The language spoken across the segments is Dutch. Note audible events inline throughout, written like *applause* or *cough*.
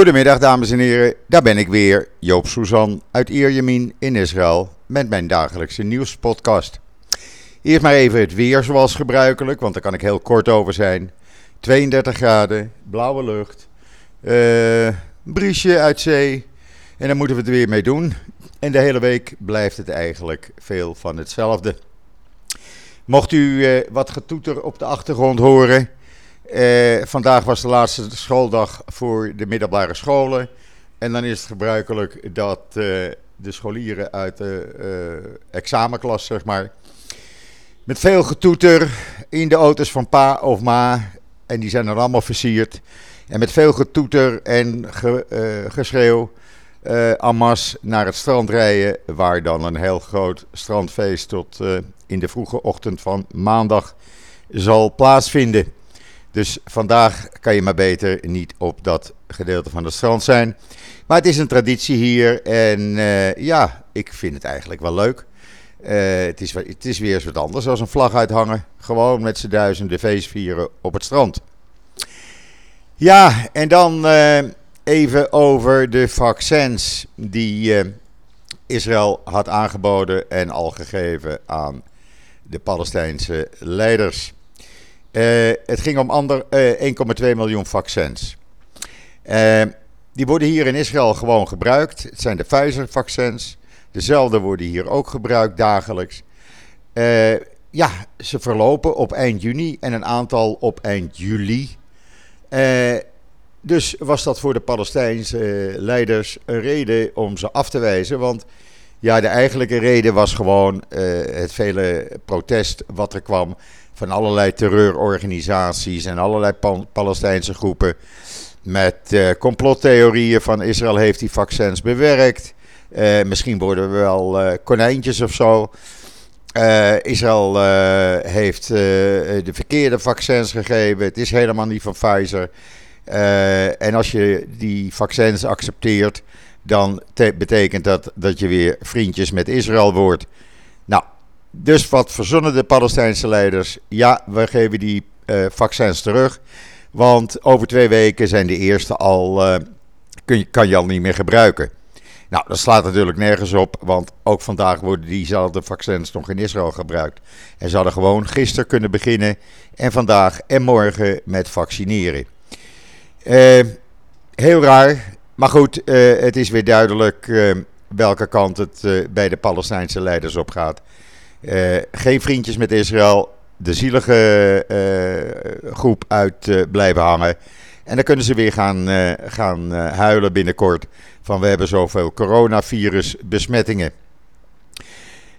Goedemiddag dames en heren, daar ben ik weer, Joop Suzan uit Ierjemien in Israël met mijn dagelijkse nieuwspodcast. Eerst maar even het weer zoals gebruikelijk, want daar kan ik heel kort over zijn. 32 graden, blauwe lucht, uh, briesje uit zee en daar moeten we het weer mee doen. En de hele week blijft het eigenlijk veel van hetzelfde. Mocht u uh, wat getoeter op de achtergrond horen, uh, vandaag was de laatste schooldag voor de middelbare scholen. En dan is het gebruikelijk dat uh, de scholieren uit de uh, examenklas, zeg maar, met veel getoeter in de auto's van pa of ma, en die zijn er allemaal versierd, en met veel getoeter en ge, geschreeuw, amas naar het strand rijden, waar dan een heel groot strandfeest tot in de vroege ochtend van maandag zal plaatsvinden. Dus vandaag kan je maar beter niet op dat gedeelte van het strand zijn. Maar het is een traditie hier en uh, ja, ik vind het eigenlijk wel leuk. Uh, het, is, het is weer eens wat anders als een vlag uithangen. Gewoon met z'n duizenden feestvieren op het strand. Ja, en dan uh, even over de vaccins die Israël had aangeboden en al gegeven aan de Palestijnse leiders. Uh, het ging om uh, 1,2 miljoen vaccins. Uh, die worden hier in Israël gewoon gebruikt. Het zijn de Pfizer-vaccins. Dezelfde worden hier ook gebruikt dagelijks. Eh, ja, ze verlopen op eind juni en een aantal op eind juli. dus was dat voor de Palestijnse leiders een reden om ze af te wijzen. Want ja, de eigenlijke reden was gewoon het vele protest wat er kwam van allerlei terreurorganisaties en allerlei Palestijnse groepen. Met uh, complottheorieën van Israël heeft die vaccins bewerkt. Uh, misschien worden we wel konijntjes of zo. Israël heeft de verkeerde vaccins gegeven. Het is helemaal niet van Pfizer. en als je die vaccins accepteert, dan betekent dat dat je weer vriendjes met Israël wordt. Nou, dus wat verzonnen de Palestijnse leiders? Ja, we geven die uh, vaccins terug. Want over twee weken zijn de eerste al. Uh, kun je, kan je al niet meer gebruiken. Nou, dat slaat natuurlijk nergens op, want ook vandaag worden diezelfde vaccins nog in Israël gebruikt. En ze hadden gewoon gisteren kunnen beginnen en vandaag en morgen met vaccineren. Uh, heel raar, maar goed, het is weer duidelijk welke kant het bij de Palestijnse leiders op gaat. Geen vriendjes met Israël. De zielige groep uit blijven hangen. En dan kunnen ze weer gaan, gaan huilen binnenkort. Van we hebben zoveel coronavirus besmettingen.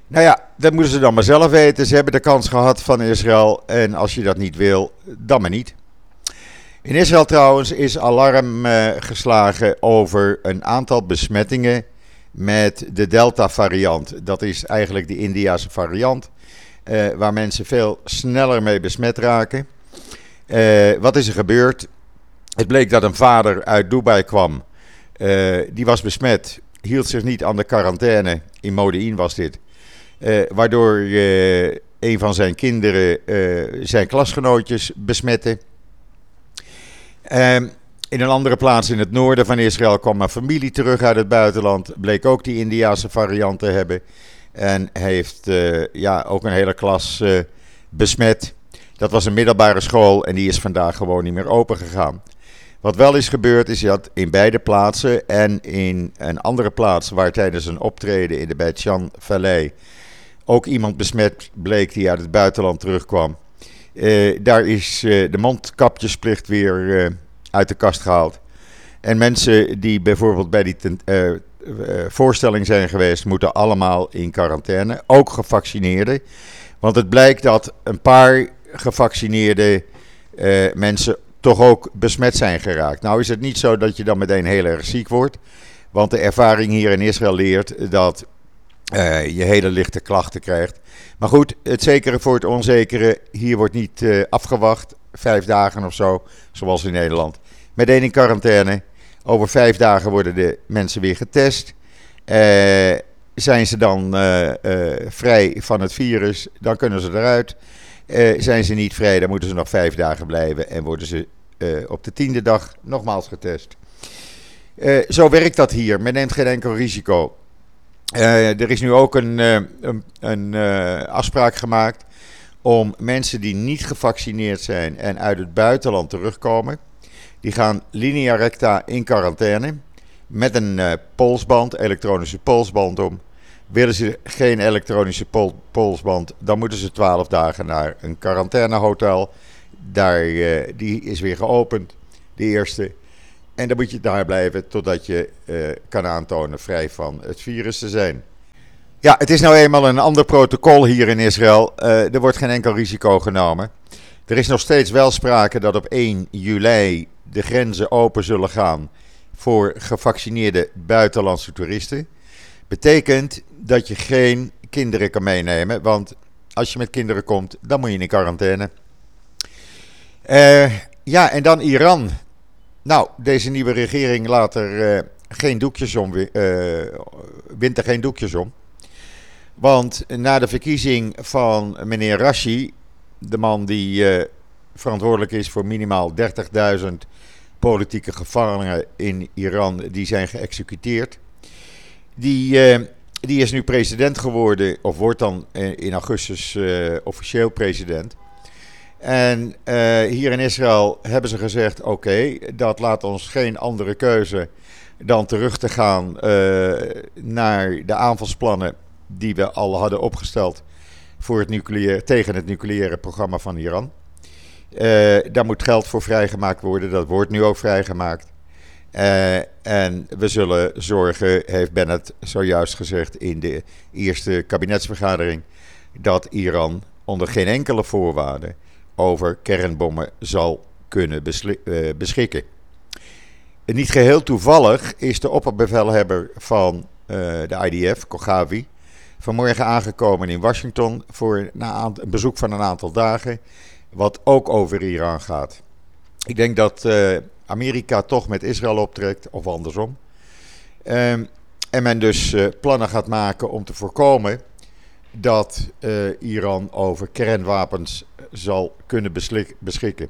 Nou ja, dat moeten ze dan maar zelf weten. Ze hebben de kans gehad van Israël. En als je dat niet wil, dan maar niet. In Israël trouwens is alarm geslagen over een aantal besmettingen met de Delta-variant. Dat is eigenlijk de Indiase variant, uh, waar mensen veel sneller mee besmet raken. Uh, wat is er gebeurd? Het bleek dat een vader uit Dubai kwam. Die was besmet, hield zich niet aan de quarantaine. In Modi'in was dit. waardoor een van zijn kinderen zijn klasgenootjes besmette. Ehm, in een andere plaats in het noorden van Israël kwam een familie terug uit het buitenland. Bleek ook die Indiase variant te hebben. En heeft uh, ja, ook een hele klas uh, besmet. Dat was een middelbare school en die is vandaag gewoon niet meer open gegaan. Wat wel is gebeurd is dat in beide plaatsen en in een andere plaats waar tijdens een optreden in de Beitjan Vallei ook iemand besmet bleek die uit het buitenland terugkwam. Uh, daar is de mondkapjesplicht weer uit de kast gehaald. En mensen die bijvoorbeeld bij die uh, voorstelling zijn geweest, moeten allemaal in quarantaine. Ook gevaccineerden. Want het blijkt dat een paar gevaccineerde uh, mensen toch ook besmet zijn geraakt. Nou is het niet zo dat je dan meteen heel erg ziek wordt. Want de ervaring hier in Israël leert dat uh, je hele lichte klachten krijgt. Maar goed, het zekere voor het onzekere. Hier wordt niet uh, afgewacht. Vijf dagen of zo, zoals in Nederland meteen in quarantaine. Over vijf dagen worden de mensen weer getest. Uh, zijn ze dan vrij van het virus, dan kunnen ze eruit. zijn ze niet vrij, dan moeten ze nog vijf dagen blijven en worden ze op de tiende dag nogmaals getest. zo werkt dat hier. Men neemt geen enkel risico. Er is nu ook een, een, een afspraak gemaakt om mensen die niet gevaccineerd zijn en uit het buitenland terugkomen. Die gaan linea recta in quarantaine met een uh, polsband, elektronische polsband om. Willen ze geen elektronische pol polsband, dan moeten ze 12 dagen naar een quarantainehotel. Daar, die is weer geopend, de eerste. En dan moet je daar blijven totdat je uh, kan aantonen vrij van het virus te zijn. Ja, het is nou eenmaal een ander protocol hier in Israël. er wordt geen enkel risico genomen. Er is nog steeds wel sprake dat op 1 juli de grenzen open zullen gaan voor gevaccineerde buitenlandse toeristen. Betekent dat je geen kinderen kan meenemen, want als je met kinderen komt, dan moet je in quarantaine. Uh, ja, en dan Iran. Nou, deze nieuwe regering laat er uh, geen doekjes om, uh, wint er geen doekjes om. Want na de verkiezing van meneer Rashi, de man die verantwoordelijk is voor minimaal 30.000 politieke gevangenen in Iran die zijn geëxecuteerd. Die, die is nu president geworden, of wordt dan in augustus officieel president. En uh, hier in Israël hebben ze gezegd: oké, dat laat ons geen andere keuze dan terug te gaan naar de aanvalsplannen die we al hadden opgesteld voor het nucleair, tegen het nucleaire programma van Iran. Uh, daar moet geld voor vrijgemaakt worden. Dat wordt nu ook vrijgemaakt. En we zullen zorgen, heeft Bennett zojuist gezegd in de eerste kabinetsvergadering, dat Iran onder geen enkele voorwaarde over kernbommen zal kunnen uh, beschikken. Niet geheel toevallig is de opperbevelhebber van de IDF, Kogavi, vanmorgen aangekomen in Washington voor een bezoek van een aantal dagen wat ook over Iran gaat. Ik denk dat uh, Amerika toch met Israël optrekt, of andersom. Um, en men dus plannen gaat maken om te voorkomen dat uh, Iran over kernwapens zal kunnen beschikken.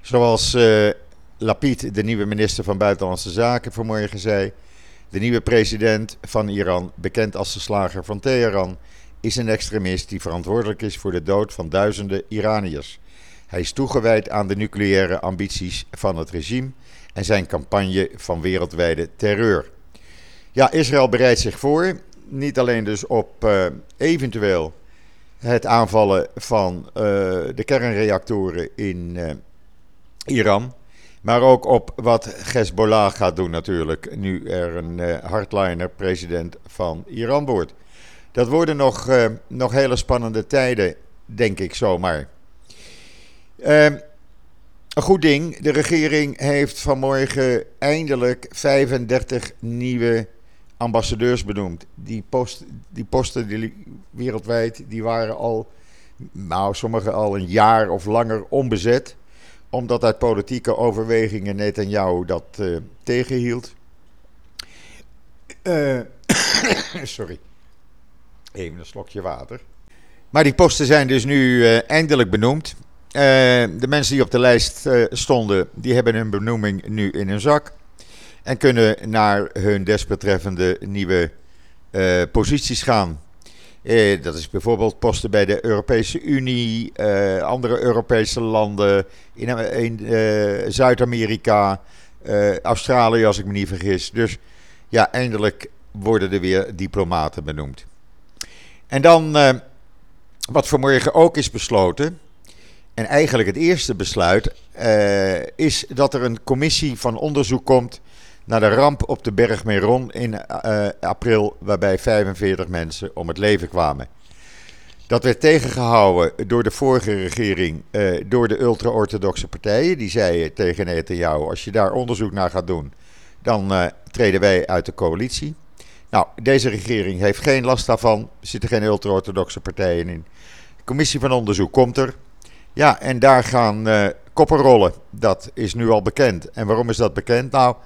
Zoals Lapid, de nieuwe minister van Buitenlandse Zaken, vanmorgen zei. De nieuwe president van Iran, bekend als de slager van Teheran, is een extremist die verantwoordelijk is voor de dood van duizenden Iraniërs. Hij is toegewijd aan de nucleaire ambities van het regime en zijn campagne van wereldwijde terreur. Ja, Israël bereidt zich voor, niet alleen dus op uh, eventueel het aanvallen van uh, de kernreactoren in uh, Iran, maar ook op wat Hezbollah gaat doen natuurlijk, nu er een hardliner president van Iran wordt. Dat worden nog, nog hele spannende tijden, denk ik zomaar. Uh, een goed ding, de regering heeft vanmorgen eindelijk 35 nieuwe ambassadeurs benoemd. Die, post, die posten die, wereldwijd die waren al, nou sommige al een jaar of langer onbezet. Omdat uit politieke overwegingen Netanyahu dat uh, tegenhield. Uh, *coughs* sorry. Even een slokje water. Maar die posten zijn dus nu uh, eindelijk benoemd. De mensen die op de lijst stonden, die hebben hun benoeming nu in hun zak. En kunnen naar hun desbetreffende nieuwe posities gaan. dat is bijvoorbeeld posten bij de Europese Unie, andere Europese landen, in, in Zuid-Amerika, Australië als ik me niet vergis. Dus ja, eindelijk worden er weer diplomaten benoemd. En dan, wat vanmorgen ook is besloten, en eigenlijk het eerste besluit, is dat er een commissie van onderzoek komt naar de ramp op de berg Meron in uh, april, waarbij 45 mensen om het leven kwamen. Dat werd tegengehouden door de vorige regering, uh, door de ultra-orthodoxe partijen. Die zeiden tegen Netanyahu, als je daar onderzoek naar gaat doen, dan uh, treden wij uit de coalitie. Nou, deze regering heeft geen last daarvan. Er zitten geen ultra-orthodoxe partijen in. De commissie van onderzoek komt er. Ja, en daar gaan uh, koppen rollen. Dat is nu al bekend. En waarom is dat bekend? Nou,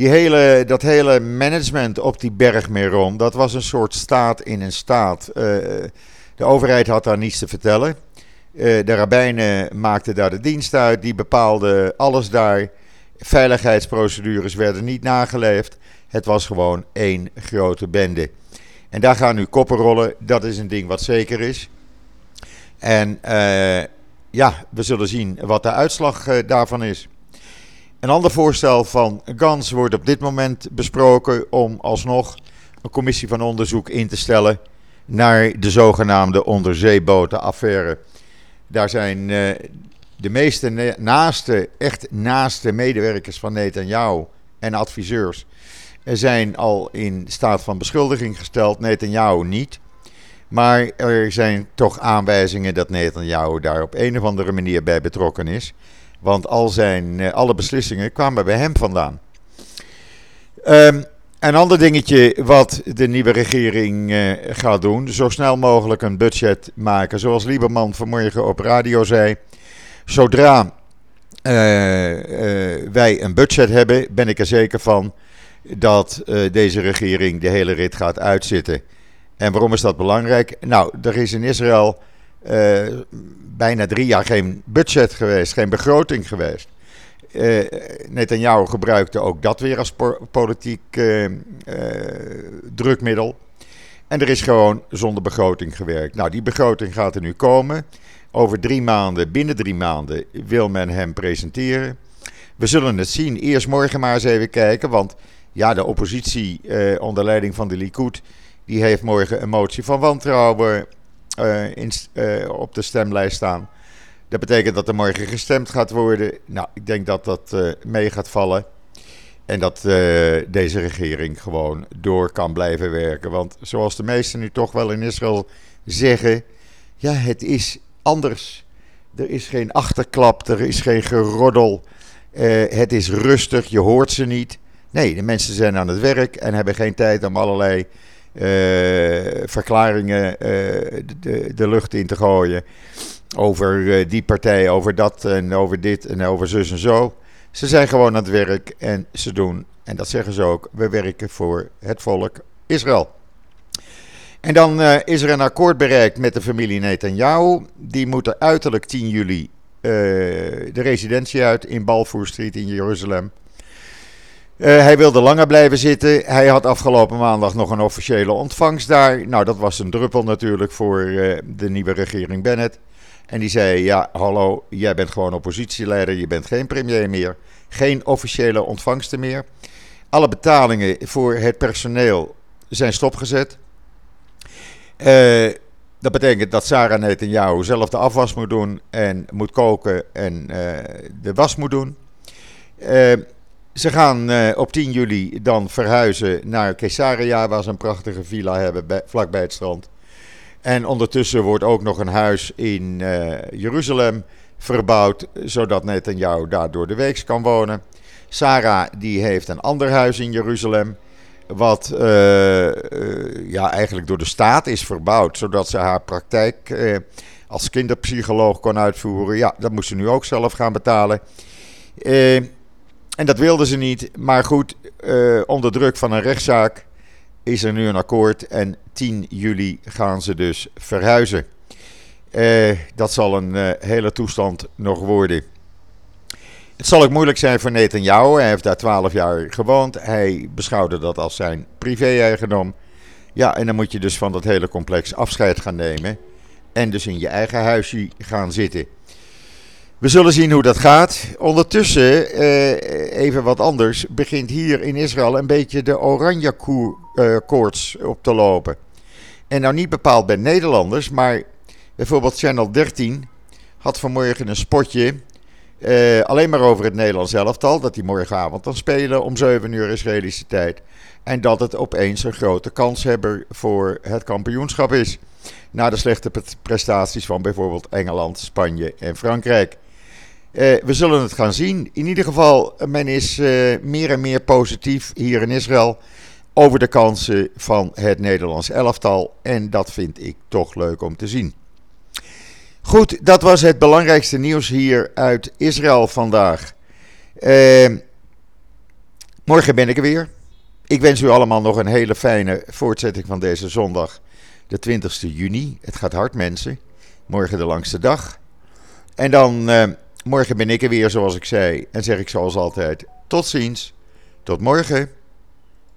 die hele, dat hele management op die berg Meron, dat was een soort staat in een staat. Uh, de overheid had daar niets te vertellen. Uh, de rabbijnen maakten daar de dienst uit, die bepaalden alles daar. veiligheidsprocedures werden niet nageleefd. Het was gewoon één grote bende. En daar gaan nu koppen rollen. Dat is een ding wat zeker is. En uh, ja, we zullen zien wat de uitslag daarvan is. Een ander voorstel van Gans wordt op dit moment besproken om alsnog een commissie van onderzoek in te stellen naar de zogenaamde onderzeebotenaffaire. Daar zijn uh, de meeste naaste, echt naaste medewerkers van Netanyahu en adviseurs zijn al in staat van beschuldiging gesteld, Netanyahu niet. Maar er zijn toch aanwijzingen dat Netanyahu daar op een of andere manier bij betrokken is. Want al zijn, eh, alle beslissingen kwamen bij hem vandaan. Um, een ander dingetje wat de nieuwe regering uh, gaat doen: zo snel mogelijk een budget maken. Zoals Lieberman vanmorgen op radio zei. Zodra uh, wij een budget hebben, ben ik er zeker van dat deze regering de hele rit gaat uitzitten. En waarom is dat belangrijk? Nou, er is in Israël uh, bijna drie jaar geen budget geweest, geen begroting geweest. Uh, Netanyahu gebruikte ook dat weer als politiek uh, drukmiddel. En er is gewoon zonder begroting gewerkt. Nou, die begroting gaat er nu komen. Over drie maanden, binnen drie maanden, wil men hem presenteren. We zullen het zien. Eerst morgen maar eens even kijken. Want ja, de oppositie onder leiding van de Likud die heeft morgen een motie van wantrouwen in, uh, op de stemlijst staan. Dat betekent dat er morgen gestemd gaat worden. Nou, ik denk dat dat uh, mee gaat vallen. En dat deze regering gewoon door kan blijven werken. Want zoals de meesten nu toch wel in Israël zeggen: ja, het is anders. Er is geen achterklap, er is geen geroddel. het is rustig, je hoort ze niet. Nee, de mensen zijn aan het werk en hebben geen tijd om allerlei verklaringen uh, de, de, lucht in te gooien. Over uh, die partij, over dat en over dit en over zus en zo. Ze zijn gewoon aan het werk en ze doen, en dat zeggen ze ook, we werken voor het volk Israël. En dan is er een akkoord bereikt met de familie Netanyahu. Die moeten uiterlijk 10 juli de residentie uit in Balfour Street in Jeruzalem. Uh, hij wilde langer blijven zitten. Hij had afgelopen maandag nog een officiële ontvangst daar. Nou, dat was een druppel natuurlijk voor uh, de nieuwe regering Bennett. En die zei: Ja, hallo, jij bent gewoon oppositieleider, je bent geen premier meer. Geen officiële ontvangsten meer. Alle betalingen voor het personeel zijn stopgezet. Uh, dat betekent dat Sarah Netanyahu zelf de afwas moet doen en moet koken en de was moet doen. Ze gaan uh, op 10 juli dan verhuizen naar Caesarea, waar ze een prachtige villa hebben bij, vlakbij het strand. En ondertussen wordt ook nog een huis in uh, Jeruzalem verbouwd, zodat Netanyahu daar door de week kan wonen. Sarah die heeft een ander huis in Jeruzalem, wat uh, ja, eigenlijk door de staat is verbouwd, zodat ze haar praktijk als kinderpsycholoog kon uitvoeren. Ja, dat moest ze nu ook zelf gaan betalen. En dat wilden ze niet. Maar goed, uh, onder druk van een rechtszaak is er nu een akkoord. En 10 juli gaan ze dus verhuizen. Uh, dat zal een uh, hele toestand nog worden. Het zal ook moeilijk zijn voor Netanyahu. Hij heeft daar 12 jaar gewoond. Hij beschouwde dat als zijn privé-eigendom. Ja, en dan moet je dus van dat hele complex afscheid gaan nemen. En dus in je eigen huisje gaan zitten. We zullen zien hoe dat gaat. Ondertussen, eh, even wat anders, begint hier in Israël een beetje de oranje eh, koorts op te lopen. En nou niet bepaald bij Nederlanders, maar bijvoorbeeld Channel 13 had vanmorgen een spotje eh, alleen maar over het Nederlands elftal. Dat die morgenavond dan spelen om 7 uur Israëlische tijd. En dat het opeens een grote kanshebber voor het kampioenschap is. Na de slechte prestaties van bijvoorbeeld Engeland, Spanje en Frankrijk. Uh, we zullen het gaan zien. In ieder geval, men is uh, meer en meer positief hier in Israël over de kansen van het Nederlands elftal. En dat vind ik toch leuk om te zien. Goed, dat was het belangrijkste nieuws hier uit Israël vandaag. Uh, morgen ben ik er weer. Ik wens u allemaal nog een hele fijne voortzetting van deze zondag, de 20 juni. Het gaat hard, mensen. Morgen de langste dag. En dan morgen ben ik er weer, zoals ik zei. En zeg ik zoals altijd: tot ziens. Tot morgen.